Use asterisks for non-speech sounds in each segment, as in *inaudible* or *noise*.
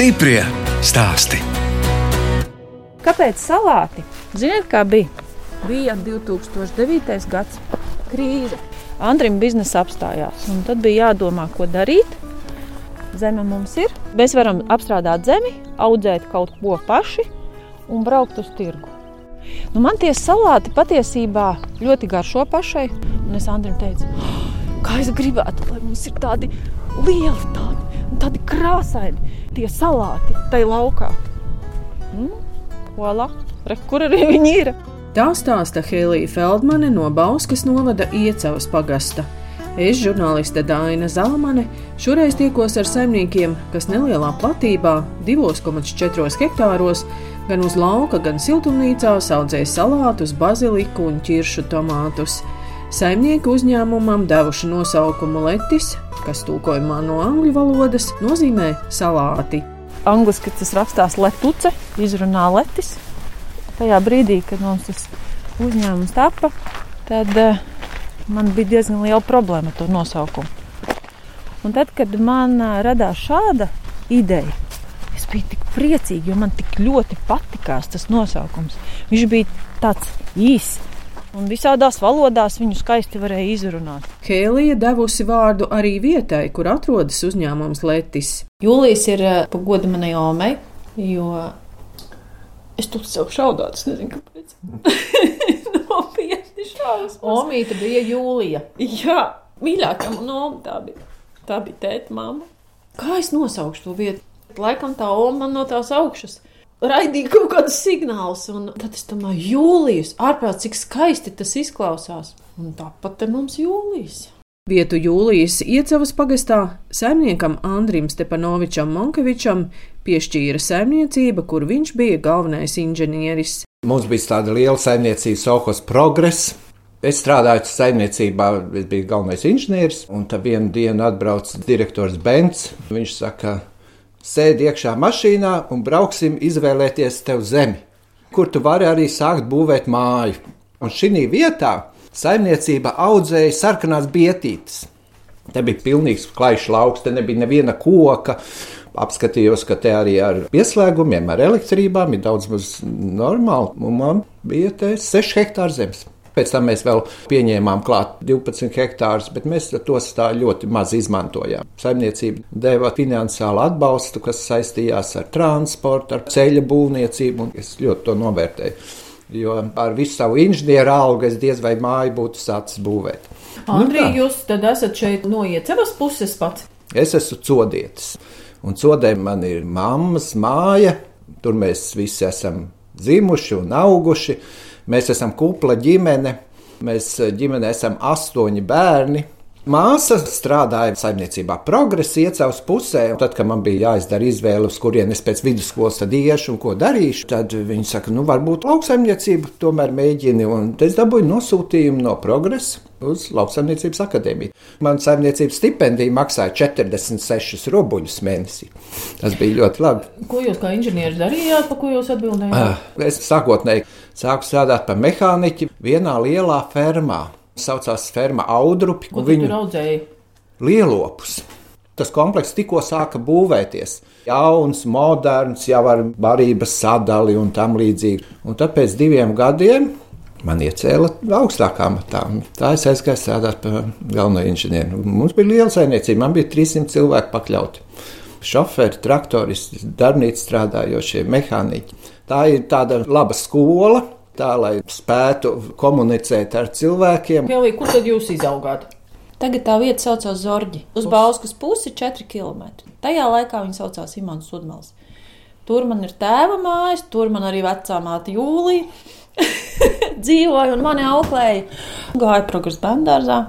Stiprie stāsti. Kāpēc salāti? Ziniet, kā bija? Bija 2009. gads krīze. Andrim biznesa apstājās, un tad bija jādomā, ko darīt. Zeme mums ir. Mēs varam apstrādāt zemi, audzēt kaut ko paši un braukt uz tirgu. Nu, man tie salāti patiesībā ļoti garšo pašai. Un es Andrim teicu, "Oh, kā es gribētu, lai mums ir tādi lieli, tādi, tādi krāsaini tie salāti tajā laukā. Mm, Voilà, re, kur arī viņi ir? Tā stāsta Helija Feldmane no Bauskas novada Iecavas pagasta. Es, žurnāliste Dāna Zalamane, šoreiz tiekos ar saimniekiem, kas nelielā platībā, 2,4 hektāros, gan uz lauka, gan siltumnīcās audzēja salātus, baziliku un ķiršu tomātus. Saimnieki uzņēmumam devuši nosaukumu Letis, kas tulkojumā no angļu valodas nozīmē salāti. Angliski tas rakstās letuce, izrunā letis. Tajā brīdī, kad mums tas uzņēmums tapa, tad uh, man bija diezgan liela problēma ar to nosaukumu. Un tad, kad man uh, radās šāda ideja, es biju tik priecīga, jo man tik ļoti patikās tas nosaukums. Viņš bija tāds īss. Un visādās valodās viņu skaisti varēja izrunāt. Hēlija devusi vārdu arī vietai, kur atrodas uzņēmums Letis. Jūlijas ir uh, pagoda manai omei, jo es tur sev šaudātu, es nezinu, kāpēc. *laughs* Nopietni šausmas. Omīte bija Jūlija. Jā, mīļākā no tā bija. Tā bija tēta mamma. Kā es nosaukšu to vietu? Laikam tā oma man no tās augšas. Raidīja kaut kādus signālus, un tad es domāju, jūlijas, ārprāt, cik skaisti tas izklausās. Un tāpat te mums jūlijas. Vietu jūlijas iecavas pagastā saimniekam Andrim Stepanovičam Monkevičam piešķīra saimniecība, kur viņš bija galvenais inženieris. Mums bija tāda liela saimniecība, Sokos progress. Es strādāju saimniecībā, es biju galvenais inženieris, un tad vienu dienu atbrauc direktors Bents. Viņš saka, sēdi iekšā mašīnā un brauksim izvēlēties tev zemi, kur tu vari arī sākt būvēt māju. Un šī vietā saimniecība audzēja sarkanās bietītes. Te bija pilnīgs klajš lauks, te nebija neviena koka. Apskatījos, ka te arī ar pieslēgumiem, ar elektrībām ir daudz maz normāli. Un man bija te 6 hektāri zemes. Pēc tam mēs vēl pieņēmām klāt 12 hektārus, bet mēs tos tā ļoti maz izmantojām. Saimniecība deva finansiālu atbalstu, kas saistījās ar transportu, ar ceļa būvniecību, un es ļoti to novērtēju. Jo ar visu savu inženieru algu es diez vai māju būtu sācis būvēt. Andrija, nu, jūs tad esat šeit no iecevas puses pats? Es esmu codietis, un codē man ir mammas māja, tur mēs visi esam dzimuši un auguši. Mēs esam kupla ģimene, mēs ģimenē esam astoņi bērni. Māsa strādāja saimniecībā, progresa iecavas pusē. Tad, kad man bija jāizdara izvēle, uz kurien es pēc vidusskolas iešu un ko darīšu, tad viņi saka, nu, varbūt lauksaimniecību tomēr mēģini. Un es dabūju nosūtījumu no progresa uz lauksaimniecības akadēmiju. Man saimniecības stipendija maksāja 46 rubuļus mēnesī. Tas bija ļoti labi. Ko jūs kā inženieris darījāt, pa ko jūs atbildējāt? Es sākotnēji sāku strādāt par mehāniķi vienā lielā fermā saucās ferma Audrupi. Ko viņu audzēja? Lielopus. Tas komplekss tikko sāka būvēties. Jauns, moderns, jau ar barības sadali un tam līdzīgi. Un tad pēc diviem gadiem man iecēla augstākā matā. Tā es aizgāju strādāt par galveno inženieri. Mums bija liela saimniecība, man bija 300 cilvēku pakļauti. Šoferi, traktoristi, darbnīca strādājošie, mehāniķi. Tā ir tāda laba skola, tā, lai spētu komunicēt ar cilvēkiem. Helī, kur tad jūs izaugāt? Tagad tā vieta saucās Zorģi. Uz Bauskas pusi 4 km. Tajā laikā viņa saucās Imants Sudmals. Tur man ir tēva mājas, tur man arī vecā māte Jūlija *laughs* dzīvoja un mani auklēja. Gāja progresa bērngārzā.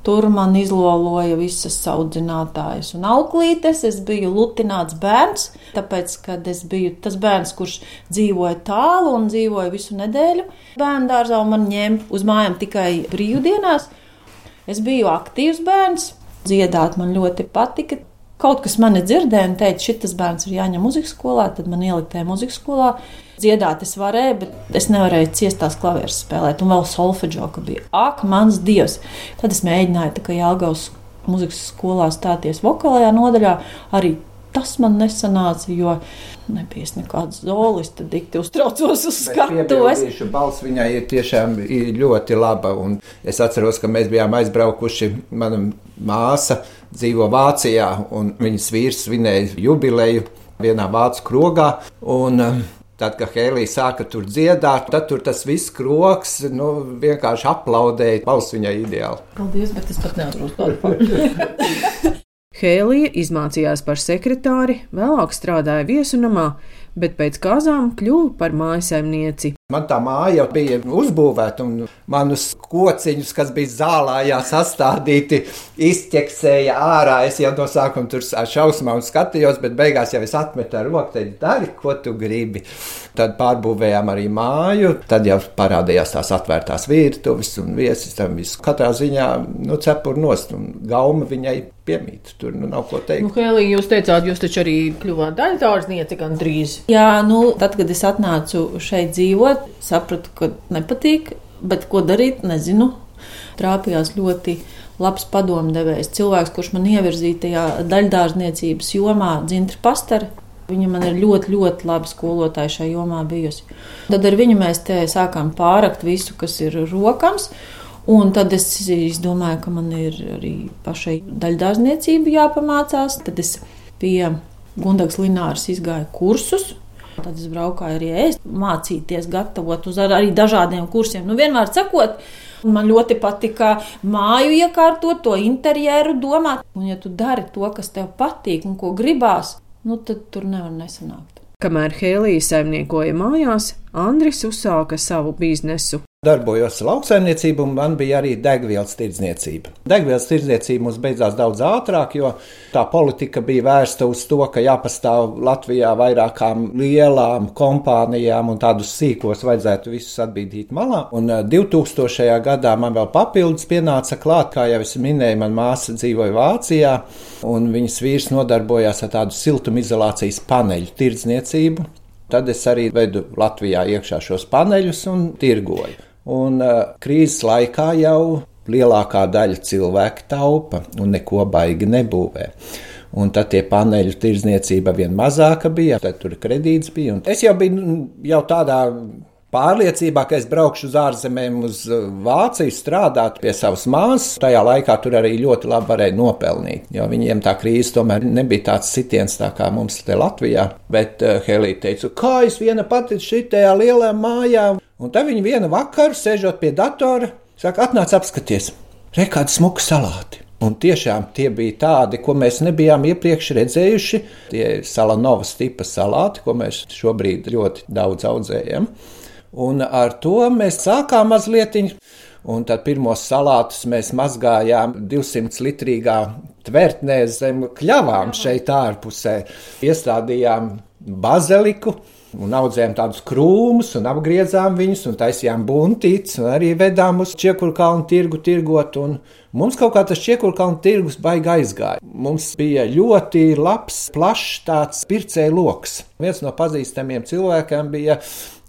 Tur man izloloja visas audzinātājas un auklītes. Es biju lutināts bērns, tāpēc, kad es biju tas bērns, kurš dzīvoja tālu un dzīvoja visu nedēļu bērnu dārzā, man ņēma uz mājām tikai brīvdienās. Es biju aktīvs bērns, dziedāt man ļoti patika. Kaut kas mani dzirdēja un teica, šis bērns ir jāņem muzikas skolā, tad man ielikt tajā muzikas skolā. Dziedāt es varēju, bet es nevarēju ciestās klavierus spēlēt, un vēl solfeģo, ka bija ak, mans dievs. Tad es mēģināju tā kā Jālgaus muzikas skolā stāties vokālajā nodaļā, arī tas man nesanāca, jo nebija nekāds zolis, tad dikti uztraucos uz skatuves. Balss viņai ir tiešām ļoti laba. Un es atceros, ka mēs bijām aizbraukuši. Mana māsa dzīvo Vācijā, un viņas vīrs svinēja jubileju vienā vācu krogā. Un, um, Tad, kad Helija sāka tur dziedāt, tad tur tas viss kroks nu, vienkārši aplaudēja. Balss viņai ideāli. Paldies, bet es pat neatceros *laughs* faktu. Hēlija izmācījās par sekretāri, vēlāk strādāja viesunamā, bet pēc kāzām kļuva par mājasemnieci. Man tā māja jau bija uzbūvēta, un manus kociņus, kas bija zālājā sastādīti, izķeksēja ārā. Es jau no sākuma tur ar šausmām skatījos, bet beigās jau es atmetu ar roku, teicu, dari, ko tu gribi. Tad pārbūvējām arī māju, tad jau parādījās tās atvērtās virtuves un viesis. Tam viss katrā ziņā nu, cepur nost, un gauma viņai piemīt. Tur nu, nav ko teikt. Nu, Helija, jūs teicāt, jūs taču arī kļuvāt daļdārzniece gan drīz. Jā, nu, tad, kad es atnācu šeit dzīvot, sapratu, ka nepatīk, bet ko darīt, nezinu. Trāpījās ļoti labs padomdevējs, cilvēks, kurš man ievirzīja tajā daļdārzniecības jomā, Dzintri Pastari. Viņa man ir ļoti, ļoti laba skolotāja šajā jomā bijusi. Tad ar viņu mēs te sākām pārakt visu, kas ir rokams. Un tad es domāju, ka man ir arī pašai daļdārzniecība jāpamācās. Tad es pie Gundagas Lināras izgāju kursus. Tad es braukāju arī ēst, mācīties, gatavot uz ar, arī dažādiem kursiem. Nu, vienmēr sakot, man ļoti patika māju iekārtot, to interjeru domāt. Un, ja tu dari to, kas tev patīk un ko gribās, nu, tad tur nevar nesanākt. Kamēr Hēlija saimniekoja mājās, Andris uzsāka savu biznesu. Darbojos lauksaimniecībā, un man bija arī degvielas tirdzniecība. Degvielas tirdzniecība mums beidzās daudz ātrāk, jo tā politika bija vērsta uz to, ka jāpastāv Latvijā vairākām lielām kompānijām, un tādus sīkos vajadzētu visus atbīdīt malā. Un 2000. gadā man vēl papildus pienāca klāt, kā jau es minēju, man māsa dzīvoja Vācijā, un viņas vīrs nodarbojās ar tādu siltumizolācijas paneļu tirdzniecību. Tad es arī vedu Latvijā iekšā šos paneļus un tirgoju. Un uh, krīzes laikā jau lielākā daļa cilvēku taupa un neko baigi nebūvē. Un tad tie paneļu tirdzniecība vien mazāka bija, tad tur kredīts bija. Un es jau biju nu, jau tādā pārliecībā, ka es braukšu uz ārzemēm, uz Vāciju strādāt pie savas māsas. Tajā laikā tur arī ļoti labi varēja nopelnīt, jo viņiem tā krīze tomēr nebija tāds sitiens tā kā mums te Latvijā. Bet uh, Helija teica, kā es viena pati šitajā lielajā mājā, un tad viņa vienu vakaru sēžot pie datora, saka, atnāc apskaties, rekādi smuki salāti. Un tiešām tie bija tādi, ko mēs nebijām iepriekš redzējuši. Tie ir salanovas tipa salāti, ko mēs šobrīd ļoti daudz audzējam. Un ar to mēs sākām mazliet. Un tad pirmos salātus mēs mazgājām 200 litrīgā tvertnē zem kļavām šeit ārpusē. Iestādījām baziliku. Un audzējām tādus krūmus, un apgriezām viņus, un taisījām buntītes, un arī vedām uz Čiekurkalnu tirgu tirgot. Mums kaut kā tas Čiekurkalnu tirgus baigi aizgāja. Mums bija ļoti labs, plašs tāds pircēju lokus. Viens no pazīstamiem cilvēkiem bija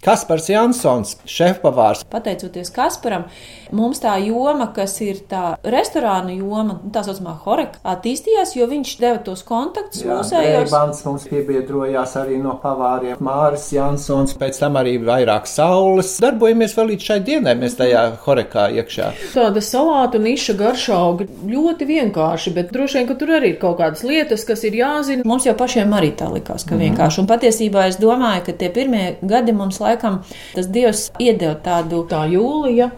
Kaspars Jansons, šefpavārs. Pateicoties Kasparam, mums tā joma, kas ir tā restorāna joma, nu, tā saucamā horeka, attīstījās, jo viņš deva tos kontaktus mūsējos. Bants mums piebiedrojās arī no pavāriem. Māris Jansons, pēc tam arī vairāk saules. Darbojamies vēl līdz šai dienai, mēs tajā horekā iekšā. Tāda salātu niša garšauga ļoti vienkārši, bet droši vien, ka tur arī ir kaut kādas lietas, kas ir jāzina. Mums jau pašiem arī tā likās, ka mm. vienkārši. Un patiesībā es domāju, ka tie pirmie gadi mums laikam laikam tas dievs iedeva tādu tā jūlija.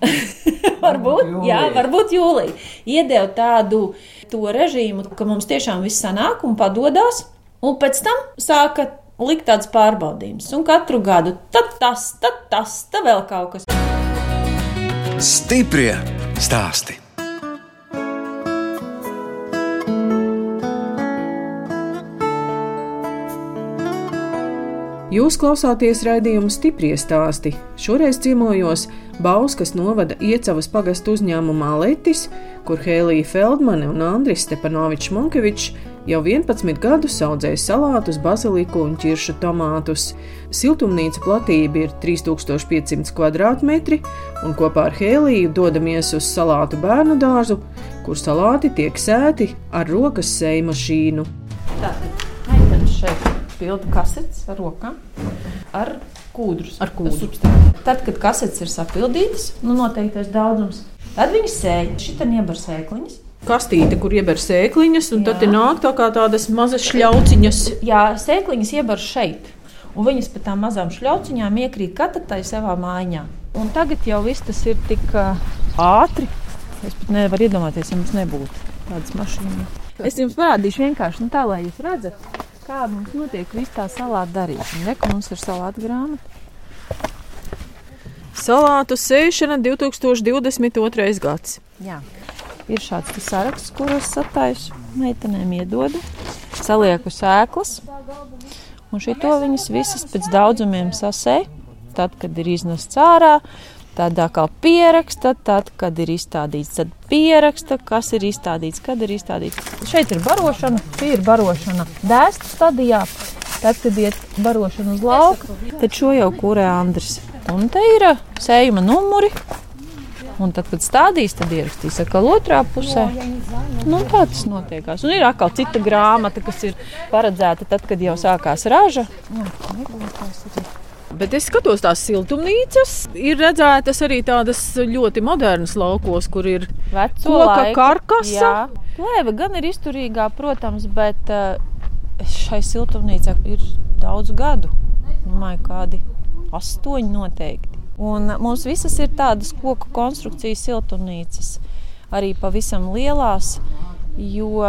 *laughs* varbūt, jūlija. jā, varbūt jūlija. Iedeva tādu režīmu, ka mums tiešām viss sanāk un padodas, un pēc tam sāka likt tādas pārbaudījumus. Un katru gadu tad tas, tad tas, tad vēl kaut kas. Stiprie stāsti. Jūs klausāties raidījuma stipri stāstī. Šoreiz ciemojos Bauskas novada Iecavas pagastu uzņēmumā Letis, kur Hēlija Feldmane un Andris Stepanovičs Monkevičs jau 11 gadus audzēja salātus, baziliku un ķiršu tomātus. Siltumnīca platība ir 3500 km2, un kopā ar Hēliju dodamies uz salātu bērnu dārzu, kur salāti tiek sēti ar rokas sēju mašīnu. Tātad šeit pildu kasetes ar rokām, ar kūdrus. Ar kūdru. substrātu. Tad, kad kasetes ir sapildītas, nu noteiktais daudzums, tad viņi sēž. Šitam iebar sēkliņas. Kastīte, kur ieber sēkliņas, un Jā. tad nāk tā kā tādas mazas šļauciņas. Jā, sēkliņas iebar šeit. Un viņas pa tām mazām šļauciņām iekrīt katatā savā mājā. Un tagad jau viss tas ir tik ātri. Es pat nevaru iedomāties, ja mums nebūtu tādas mašīnas. Es jums parādīšu vienkārši nu, tā, lai jūs redzat, kā mums notiek viss tā salāta darīšana. Re, mums ir salāta grāmata. Salātu sēšana 2022. gads. Jā. Ir šāds saraksts, kurus sataisu meitenēm iedodu. Salieku sēklas. Un šito viņas visas pēc daudzumiem sasēja. Tad, kad ir iznests ārā, tad atkal pieraksta, tad, kad ir izstādīts, tad pieraksta, kas ir izstādīts, kad ir izstādīts. Šeit ir barošana, šī ir barošana dēstu stadijā. Tad, kad iet barošana uz lauka, tad šo jau kurē Andris. Un te ir ā, sējuma numuri. Un tad, kad stādīs, tad ierakstīs atkal otrā pusē. Nu, tā tas notiekās. Un ir atkal cita grāmata, kas ir paredzēta tad, kad jau sākās raža. Jā. Bet es skatos, tās siltumnīcas ir redzētas arī tādas ļoti modernas laukos, kur ir Koka karkasa? Plēve gan ir izturīgā, protams, bet uh, šai siltumnīcā ir daudz gadu. Domāju, kādi astoņi noteikti. Un mums visas ir tādas koku konstrukcijas siltumnīcas, arī pavisam lielās, jo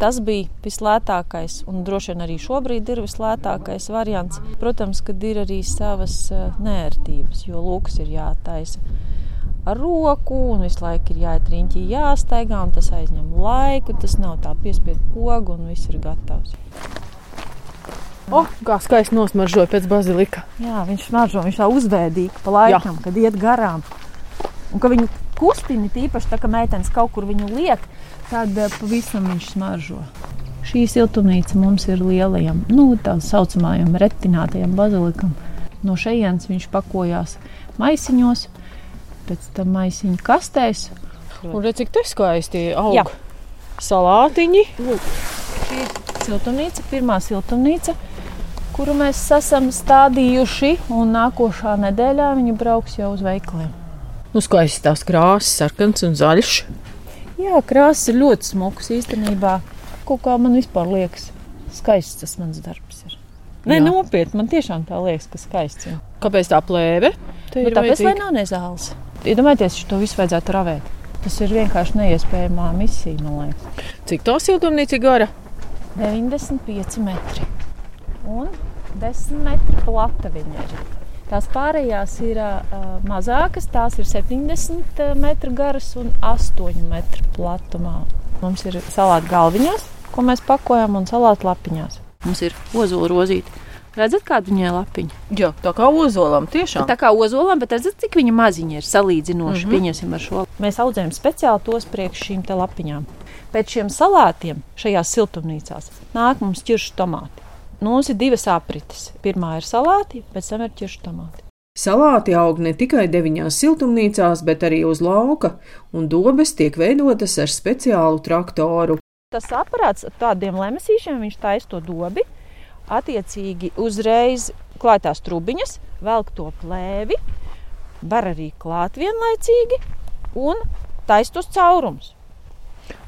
tas bija vislētākais un droši vien arī šobrīd ir vislētākais variants. Protams, kad ir arī savas nērtības, jo lūks ir jātaisa ar roku, un visu laiku ir jāiet riņķī, jāsteigā, un tas aizņem laiku. Tas nav tā piespiedu pogu, un viss ir gatavs. Oh, kā skaisti nosmaržoja pēc bazilika. Jā, viņš smaržo, viņš tā uzvēdīgi pa laikam, Jā. kad iet garām. Un ka viņu kustina tīpaši tā, ka meitenes kaut kur viņu liek, tad eh, pavisam viņš smaržo. Šī siltumnīca mums ir lielajam, nu, tā saucamajam retinātajam bazilikam. No šejienes viņš pakojās maisiņos, pēc tam maisiņu kastēs. Un redz, cik te skaisti aug Jā. salātiņi. Šī ir siltumnīca, pirmā siltumnīca, kuru mēs esam stādījuši, un nākošā nedēļā viņi brauks jau uz veikaliem. Nu, skaisti tās krāsas, sarkans un zaļš. Jā, krāsas ir ļoti smukas īstenībā. Kaut kā man vispār liekas, skaists tas mans darbs ir. Nē, nopietni, man tiešām tā liekas, ka skaists ir. Kāpēc tā plēve? Ir tāpēc, lai nav nezāles. Iedomājieties, šo visu vajadzētu ravēt. Tas ir vienkārši neiespējamā misija, man liekas. Cik tā siltumnīca ir gara? 95 metri un 10 metri plata viņa ir. Tās pārējās ir uh, mazākas, tās ir 70 metru garas un 8 metru platumā. Mums ir salāti galviņās, ko mēs pakojam, un salāti lapiņās. Mums ir ozola rozīte. Redzat, kāda viņai lapiņa? Jā, tā kā ozolam tiešām. Tā kā ozolam, bet redzat, cik viņa maziņa ir salīdzinoši. Mm -hmm. Pieņemsim ar šo. Mēs audzējam speciāli tos priekš šīm te lapiņām. Pēc šiem salātiem šajās siltumnīcās nāk mums ķiršu tomāti. Nu, Mums ir divas aprites. Pirmā ir salāti, pēc tam ir ķiršu tomāti. Salāti aug ne tikai deviņās siltumnīcās, bet arī uz lauka, un dobes tiek veidotas ar speciālu traktoru. Tas aparāts ar tādiem lemesīšiem, viņš taisa to dobi. Attiecīgi uzreiz klāj tās trubiņas, velk to plēvi, var arī klāt vienlaicīgi un taisa tos caurumus.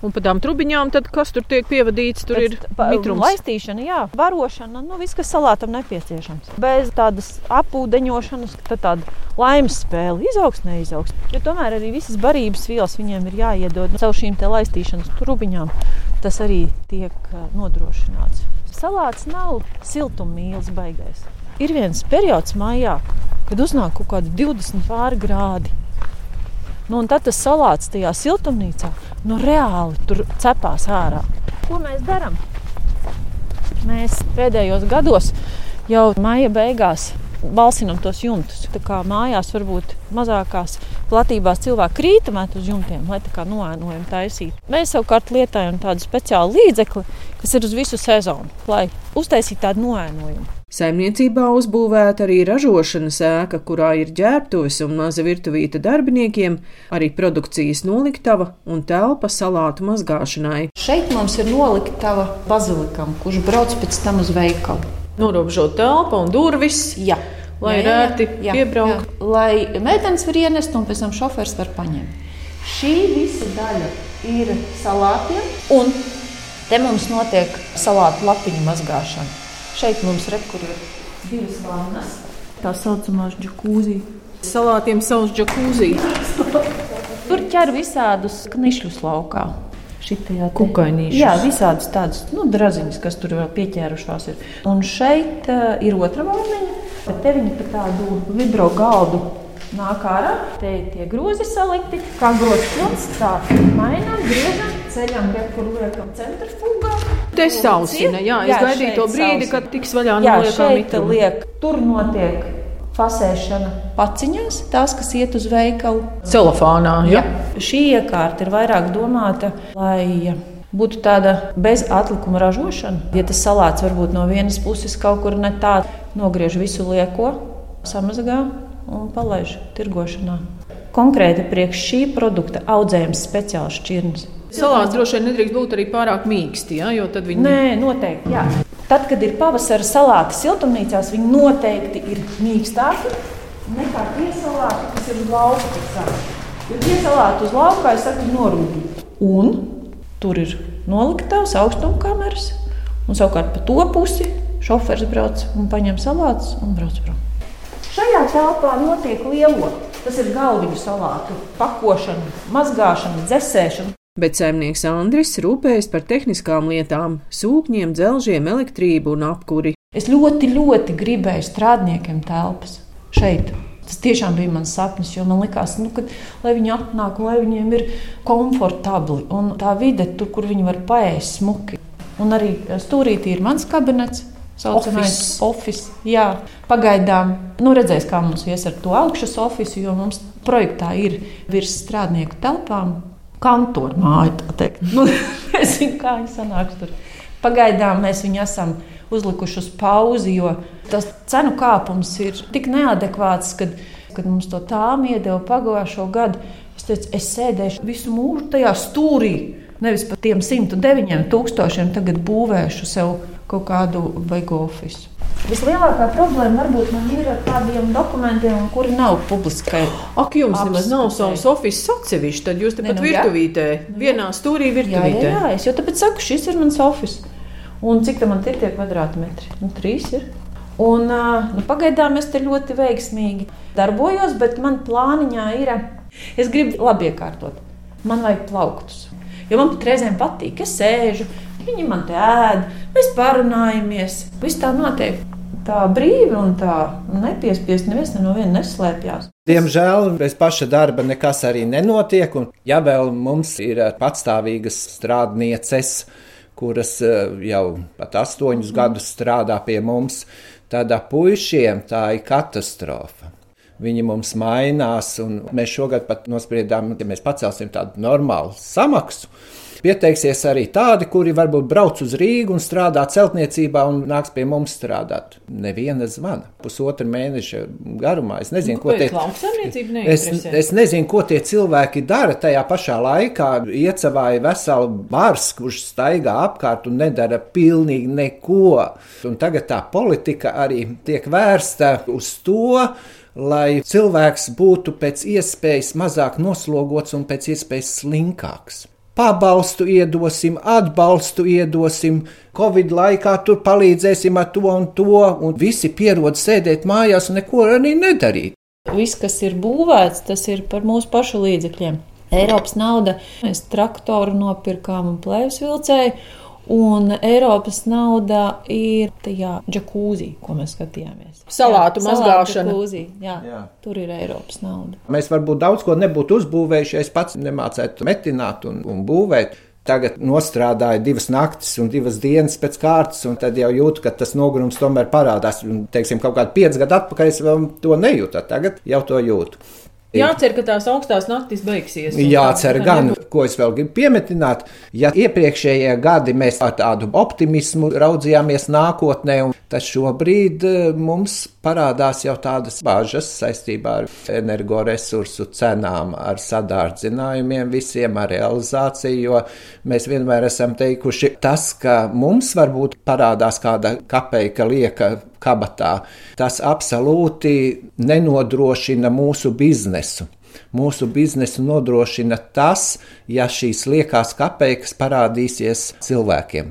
Un pa tām trubiņām, tad kas tur tiek pievadīts, tur ir mitrums. Laistīšana, jā, varošana, nu viss, kas salātam nepieciešams. Bez tādas apūdeņošanas, tad tāda laimes spēle izaugs, neizaugs. Jo tomēr arī visas barības vielas viņiem ir jāiedod caur šīm te laistīšanas trubiņām. Tas arī tiek nodrošināts. Salāts nav siltummīlis baigais. Ir viens periods maijā, kad uznāk kaut kādi 20 pāri grādi. Nu, un tad tas salāts tajā siltumnīcā nu, reāli tur cepās ārā. Ko mēs darām? Mēs pēdējos gados jau maija beigās balsinam tos jumtus. Tā kā mājās varbūt mazākās platībās cilvēki krīta met uz jumtiem, lai tā kā noēnojumu taisītu. Mēs savukārt lietojam tādu speciālu līdzekli, kas ir uz visu sezonu, lai uztaisītu tādu noēnojumu. Saimniecībā uzbūvēta arī ražošanas ēka, kurā ir ģērbtuves un maza virtuvīta darbiniekiem, arī produkcijas noliktava un telpa salātu mazgāšanai. Šeit mums ir noliktava bazilikam, kurš brauc pēc tam uz veikalu. Norobežot telpu un durvis. Jā. Lai ir ērti piebraukt. Lai meitenes var ienest un pēc tam šofērs var paņemt. Šī visa daļa ir salātiem, un te mums notiek salātu lapiņu mazgāšana. Šeit mums rekur ir divas vannas, tā saucamās džakūzī. Salātiem savus džakūzī. Tur ķer visādus knišļus laukā. Šitajā Kukainīšus. Jā, visādas tādas nu, draziņas, kas tur vēl pieķērušās. Ir. Un šeit uh, ir otra vāniņa, bet te viņi pa tādu vibro galdu nāk ārā. Te ir tie grozi salikti, kā grozs, tā mainām, griežam, ceļam, re, kur liekam centrifugā. Te sausina, jā, es gaidīju to brīdi, sausina. kad tiks vaļā no Jā, liekām liek, tur notiek fasēšana paciņās, tās, kas iet uz veikalu. Celofānā, jā. Šī iekārta ir vairāk domāta, lai būtu tāda bezatlikuma ražošana. Ja tas salāts varbūt no vienas puses kaut kur ne tā, nogriež visu lieko, samazgā un palaiž tirgošanā. Konkrēti priekš šī produkta audzējums speciāls šķirnes. Salāts droši vien nedrīkst būt arī pārāk mīksti, jā, jo tad viņi Nē, noteikti. Jā. Tad, kad ir pavasara salāti siltumnīcās, viņi noteikti ir mīkstāki nekā tie salāti, kas ir uz lauka. Jo tie salāti uz lauka, es saku, norūdīti. Un tur ir noliktavas augstumkameras, un savukārt pa to pusi šofers brauc un paņem salātus un brauc prom. Šajā telpā notiek lielo. Tas ir galviņu salātu pakošana, mazgāšana, dzēsēšana. Bet saimnieks Andris rūpējas par tehniskām lietām, sūkņiem, dzelžiem, elektrību un apkuri. Es ļoti, ļoti gribēju strādniekiem telpas šeit. Tas tiešām bija mans sapnis, jo man likās, nu, ka, lai viņi atnāk, lai viņiem ir komfortabli un tā vide, tur, kur viņi var paēst smuki. Un arī stūrītī ir mans kabinets. Saucamais Office. office. Jā, pagaidām, nu, redzēs, kā mums ies ar to augšas oficiālu, jo mums projektā ir virs strādnieku telpām tā teikt. Nu, *laughs* Nezinu, kā viņi sanāks tur. Pagaidām mēs viņu esam uzlikuši uz pauzi, jo tas cenu kāpums ir tik neadekvāts, kad, kad mums to tām iedeva pagājušo gadu. Es teicu, es sēdēšu visu mūžu tajā stūrī. Nevis par tiem 109 tūkstošiem tagad būvēšu sev kaut kādu beigu oficiālu. Vislielākā problēma varbūt man ir ar tādiem dokumentiem, kuri nav publiskai. Ak, jums nemaz nav savs oficiāls atsevišķi, tad jūs Ne, tepat nu, jā. virtuvītē, vienā stūrī Jā, jā, virtuvītē. jā, es jau tāpēc saku, šis ir mans oficiāls. Un cik tam ir tie kvadrātmetri? Nu, trīs ir. Un, nu, pagaidām es te ļoti veiksmīgi darbojos, bet man plāniņā ir, es gribu labi iekārtot. Man vajag plauktus. Jo man pat reizēm patīk, es sēžu, viņi man te ēd, mēs parunājamies. Viss tā notiek tā brīvi un tā nepiespiest. Neviens no viena neslēpjas. Diemžēl bez paša darba nekas arī nenotiek. Un, ja vēl mums ir eh, patstāvīgas strādnieces, kuras eh, jau pat astoņus gadus strādā pie mums, tad puišiem tā ir katastrofa. Viņi mums mainās, mēs šogad pat nospriedām, ka mēs pacelsim tādu normālu samaksu. Pieteiksies arī tādi, kuri varbūt brauc uz Rīgu un strādā celtniecībā un nāks pie mums strādāt. Neviena zvana pusotra mēneša garumā. Es nezinu, ko tie Lauksaimniecība Es, es nezinu, ko tie cilvēki dara tajā pašā laikā. Iecavāja veselu bārsku, kurš staigā apkārt un nedara pilnīgi neko. Un tagad tā politika arī tiek vērsta uz to, lai cilvēks būtu pēc iespējas mazāk noslogots un pēc iespējas slinkāks. Pabalstu iedosim, atbalstu iedosim, Covid laikā tur palīdzēsim ar to un to, un visi pierod sēdēt mājās un neko arī nedarīt. Viss, kas ir būvēts, tas ir par mūsu pašu līdzekļiem. Eiropas nauda, mēs traktoru nopirkām un plēvis vilcēju, un Eiropas nauda ir tajā džakūzī, ko mēs skatījāmies. Salātu mazgāšana. džakūzī, Jā, jā, Jā. tur ir Eiropas nauda. Mēs varbūt daudz ko nebūtu uzbūvējuši, ja es pats nemācētu metināt un, un būvēt. Tagad nostrādāju divas naktis un divas dienas pēc kārtas, un tad jau jūtu, ka tas nogurums tomēr parādās. Un, teiksim, kaut kādi pieci gadi atpakaļ es vēl to nejūtu, tagad jau to jūtu. Jācer, ka tās augstās naktis beigsies. Jācer tā- gan, ko es vēl gribu piemetināt, ja iepriekšējie gadi mēs ar tādu optimismu raudzījāmies nākotnē, tad šobrīd eh, mums parādās jau tādas bāžas saistībā ar energoresursu cenām, ar sadārdzinājumiem, visiem ar realizāciju, jo mēs vienmēr esam teikuši, tas, ka mums varbūt parādās kāda kapeika lieka kabatā, tas absolūti nenodrošina mūsu biznesu. Mūsu biznesu nodrošina tas, ja šīs liekās kapeikas parādīsies cilvēkiem,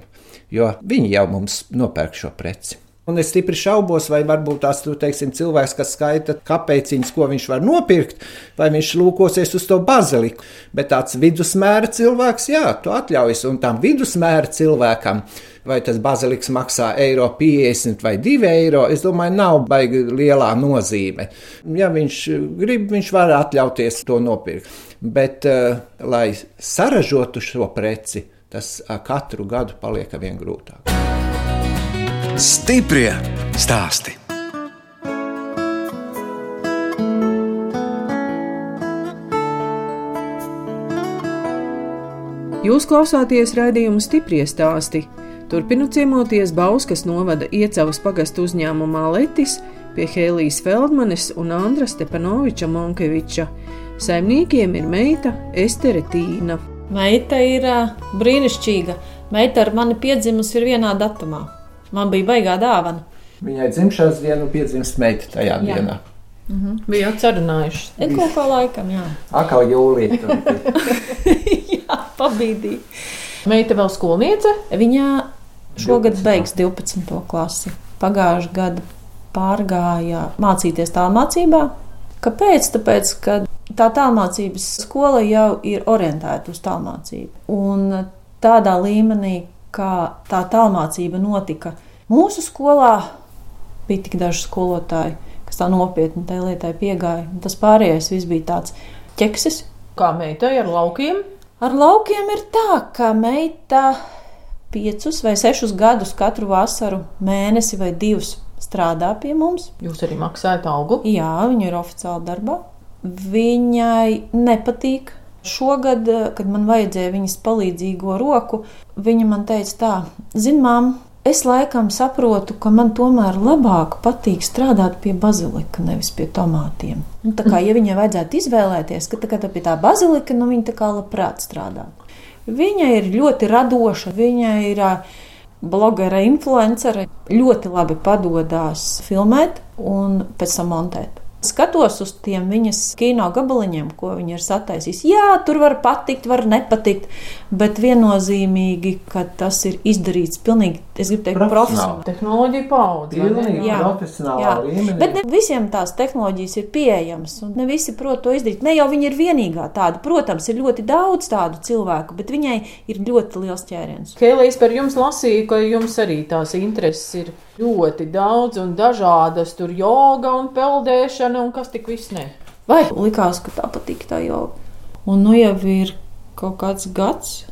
jo viņi jau mums nopērk šo preci. Un es stipri šaubos, vai varbūt tās nu, teiksim, cilvēks, kas skaita kapeiciņas, ko viņš var nopirkt, vai viņš lūkosies uz to baziliku. Bet tāds vidusmēra cilvēks, jā, to atļaujas. Un tam vidusmēra cilvēkam, vai tas baziliks maksā eiro 50 vai 2 eiro, es domāju, nav baigi lielā nozīme. Ja viņš grib, viņš var atļauties to nopirkt. Bet, uh, lai saražotu šo preci, tas uh, katru gadu paliek vien grūtāk. Stiprie stāsti. Jūs klausāties raidījuma stiprie stāsti. Turpinu ciemoties Bauskas novada iecavas pagastu uzņēmumā Letis pie Hēlijas Feldmanes un Andra Stepanoviča Monkeviča. Saimniekiem ir meita Estere Tīna. Meita ir brīnišķīga. Meita ar mani piedzimusi ir vienā datumā. Man bija baigā dāvana. Viņai dzimšanas dienu piedzimst meita tajā Jā. dienā. Bijāt sarunājuši. Ir kaut kā laikam, jā. Akā jūlijā. *laughs* jā pabīdīja. Meita vēl skolniece? Viņa šogad 12. beigs 12. klasi. Pagājušā gada pārgāja mācīties tālmācībā. Kāpēc? Tāpēc, ka tā tālmācības skola jau ir orientēta uz tālmācību. Un tādā līmenī, kā tā tālmācība notika mūsu skolā, bija tik daži skolotāji, kas tā nopietni tai lietai piegāja. Un tas pārējais viss bija tāds ķeksis. Kā meitai ar laukiem? Ar laukiem ir tā, ka meita piecus vai sešus gadus katru vasaru, mēnesi vai divus strādā pie mums. Jūs arī maksājat algu. Jā, viņa ir oficiāli darbā. Viņai nepatīk. Šogad, kad man vajadzēja viņas palīdzīgo roku, viņa man teica, tā, zini, māma, es laikam saprotu, ka man tomēr labāk patīk strādāt pie bazilika, nevis pie tomātiem. Nu, tā kā ja viņai vajadzētu izvēlēties, ka tā, kā tā pie tā bazilika, nu viņa tā kā labprāt strādā. Viņa ir ļoti radoša, viņa ir blogera, influencere, ļoti labi padodas filmēt un pēc tam montēt. Skatos uz tiem viņas kino gabaliņiem, ko viņa ir sataisījusi. Jā, tur var patikt, var nepatikt, bet viennozīmīgi, ka tas ir izdarīts pilnīgi, es gribu teikt, profesionāli. Tehnoloģija paudze. Jā. profesionālā Jā, līmenī. bet ne visiem tās tehnoloģijas ir pieejamas, un ne visi prot to izdarīt. Ne jau viņa ir vienīgā tāda. Protams, ir ļoti daudz tādu cilvēku, bet viņai ir ļoti liels ķēriens. Kēlīs par jums lasīju, ka jums arī tās intereses ir ļoti daudz un dažādas. Tur joga un peldēšana un kas tik viss ne. Vai likās, ka tā patīk tā jau? Un nu jau ir kaut kāds gads,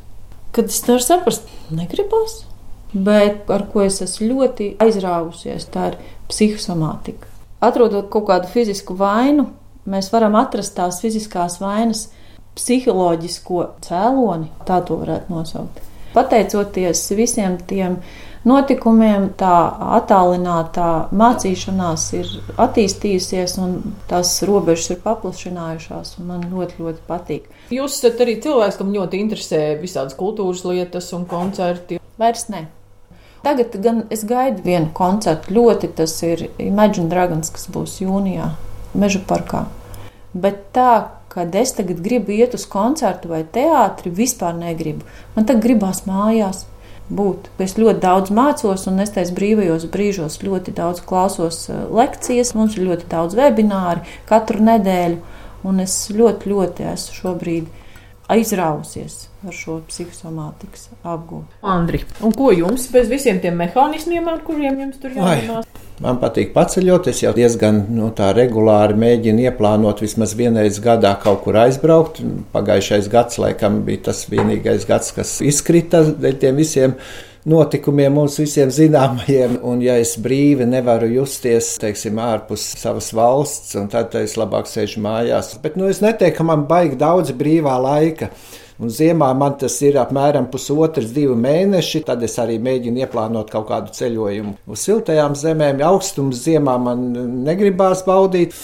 kad es nevaru saprast, negribas. Bet ar ko es esmu ļoti aizrāvusies, tā ir psihosomātika. Atrodot kaut kādu fizisku vainu, mēs varam atrast tās fiziskās vainas psiholoģisko cēloni, tā to varētu nosaukt. Pateicoties visiem tiem notikumiem, tā attālinātā mācīšanās ir attīstījusies un tās robežas ir paplašinājušās. Man ļoti, ļoti patīk. Jūs esat arī cilvēks, kam ļoti interesē visādas kultūras lietas un koncerti. Vairs ne. Tagad gan es gaidu vienu koncertu. Ļoti tas ir Imagine Dragons, kas būs jūnijā Meža parkā. Bet tā, kad es tagad gribu iet uz koncertu vai teātri, vispār negribu. Man tagad gribās mājās būt. Es ļoti daudz mācos, un es tajos brīvajos brīžos ļoti daudz klausos eh, lekcijas. Mums ir ļoti daudz webināru katru nedēļu, un es ļoti, ļoti esmu šobrīd aizrausies ar šo psihosomātikas apgūšanu. Andri, un ko jums bez visiem tiem mehānismiem, ar kuriem jums tur jādomā? Man patīk paceļot. Es jau diezgan tā regulāri mēģinu ieplānot vismaz vienreiz gadā kaut kur aizbraukt. Pagājušais gads, laikam, bija tas vienīgais gads, kas izkrita dēļ tiem visiem notikumiem mums visiem zināmajiem, un ja es brīvi nevaru justies, teiksim, ārpus savas valsts, tad es labāk sēžu mājās. Bet, nu, es neteiktu, ka man baigi daudz brīvā laika. Un ziemā man tas ir apmēram pusotrs, divi mēneši. Tad es arī mēģinu ieplānot kaut kādu ceļojumu uz siltajām zemēm. Augstums ziemā man negribās baudīt.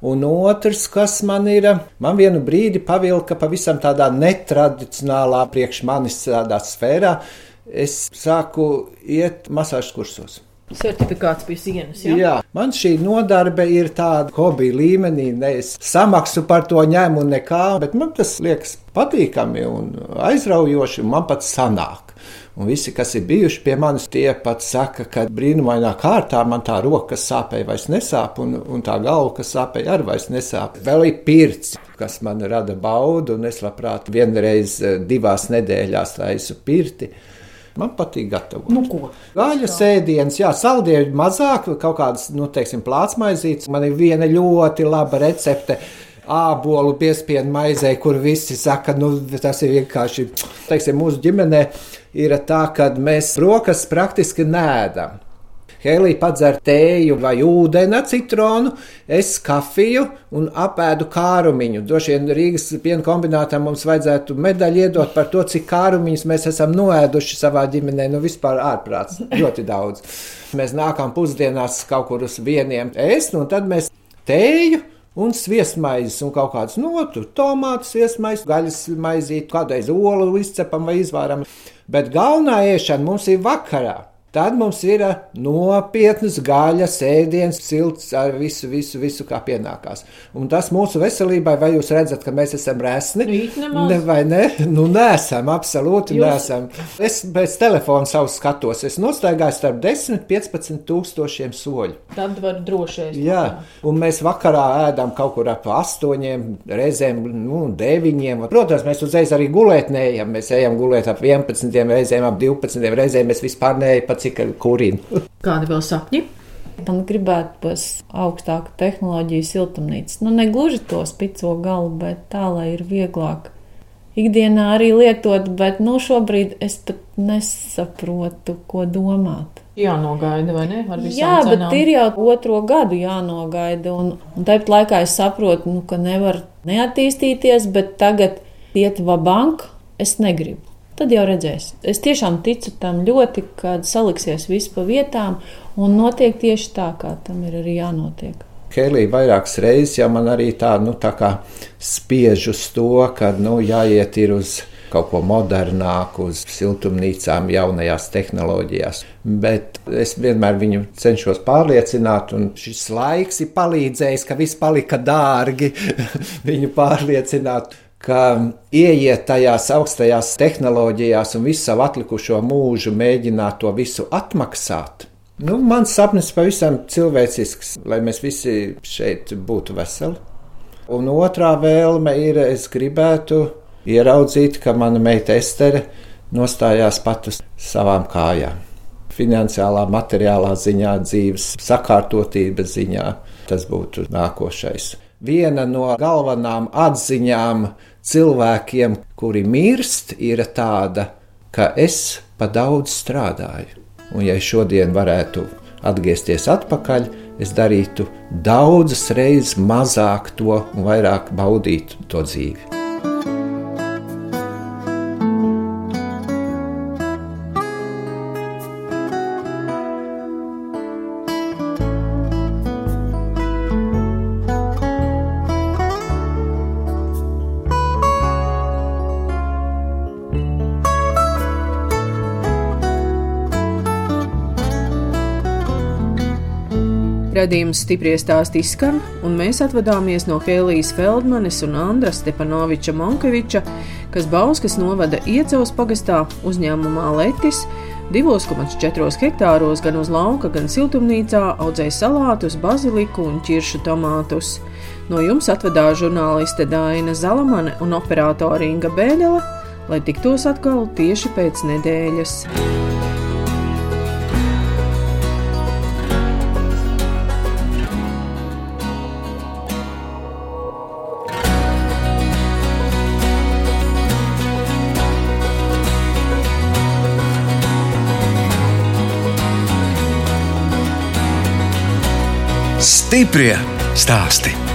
Un otrs, kas man ir, man vienu brīdi pavilka pavisam tādā netradicionālā, priekš manis tādā sfērā. Es sāku iet masāžu kursos. Certifikāts pie sienas. Ja? Jā, man šī nodarbe ir tāda hobija līmenī. Ne es samaksu par to ņēmu nekā, bet man tas liekas patīkami un aizraujoši, un man pat sanāk. Un visi, kas ir bijuši pie manis, tie pat saka, ka brīnumainā kārtā man tā roka, kas sāpēja, vairs nesāp, un, un tā galva, kas sāpēja, arī vairs nesāp. Vēl ir pirts, kas man rada baudu, un es labprāt vienreiz divās nedēļās taisu pirti. Man patīk gatavot. Nu, ko? Gaļas ēdienas, jā, saldēļ mazāk, kaut kādas, nu, teiksim, plātsmaizītes. Man ir viena ļoti laba recepte ābolu piespienu maizē, kur visi saka, nu, tas ir vienkārši, teiksim, mūsu ģimenē ir tā, ka mēs brokas praktiski nēdam. Helija padzer tēju vai ūdeni, citronu, es kafiju un apēdu kārumiņu. Droši vien Rīgas piena kombinātā mums vajadzētu medaļu iedot par to, cik kārumiņus mēs esam noēduši savā ģimenē. Nu, vispār ārprāts, ļoti daudz. Mēs nākam pusdienās kaut kur uz vieniem ēst, un tad mēs tēju un sviestmaizes, un kaut kādas notu, tomātu, sviestmaizes, gaļas maizīti, kādreiz olu izcepam vai izvāram. Bet galvenā ēšana mums ir vakarā. Tad mums ir nopietnas gaļas, ēdienas, silts ar visu, visu, visu, kā pienākās. Un tas mūsu veselībai, vai jūs redzat, ka mēs esam resni? Ne, vai ne? Nu, nesam, absolūti jūs... nesam. Es pēc telefona savu skatos, es nostaigāju starp 10 un 15 tūkstošiem soļu. Tad var droši ēst. Jā, un mēs vakarā ēdam kaut kur ap 8, reizēm nu, 9. Protams, mēs uzreiz arī gulēt neejam. Mēs ejam gulēt ap 11, reizēm ap 12, reizēm mēs vispār neejam cik kurina. Kādi vēl sapņi? Man gribētu augstāku tehnoloģiju siltumnīcu. Nu, ne gluži to spico galu, bet tā, lai ir vieglāk ikdienā arī lietot, bet nu, šobrīd es pat nesaprotu, ko domāt. Jānogaida, vai ne? Jā, cenām. bet ir jau otro gadu jānogaida. Un, un tāpat laikā es saprotu, nu, ka nevar neattīstīties, bet tagad iet va banka es negribu tad jau redzēs. Es tiešām ticu tam ļoti, kad saliksies viss pa vietām un notiek tieši tā, kā tam ir arī jānotiek. Kelija vairākas reizes jau man arī tā, nu, tā kā spiež uz to, ka nu, jāiet ir uz kaut ko modernāku, uz siltumnīcām, jaunajās tehnoloģijās. Bet es vienmēr viņu cenšos pārliecināt, un šis laiks ir palīdzējis, ka viss palika dārgi *laughs* viņu pārliecināt ka ieiet tajās augstajās tehnoloģijās un visu savu atlikušo mūžu mēģināt to visu atmaksāt. Nu, mans sapnis pavisam cilvēcisks, lai mēs visi šeit būtu veseli. Un otrā vēlme ir, es gribētu ieraudzīt, ka mana meita Estere nostājās pat uz savām kājām. Finansiālā, materiālā ziņā, dzīves sakārtotības ziņā tas būtu nākošais. Viena no galvenām atziņām cilvēkiem, kuri mirst, ir tāda, ka es pa daudz strādāju. Un, ja es šodien varētu atgriezties atpakaļ, es darītu daudzas reizes mazāk to un vairāk baudītu to dzīvi. Radījums stipri stāstī skan, un mēs atvadāmies no Helijas Feldmanes un Andra Stepanoviča Monkeviča, kas Bauskas novada Iecavas pagastā uzņēmumā Letis 2,4 hektāros gan uz lauka, gan siltumnīcā audzēja salātus, baziliku un ķiršu tomātus. No jums atvedās žurnāliste Dāna Zalamane un operātore Inga Bēļele, lai tiktos atkal tieši pēc nedēļas. Stiprie stāsti.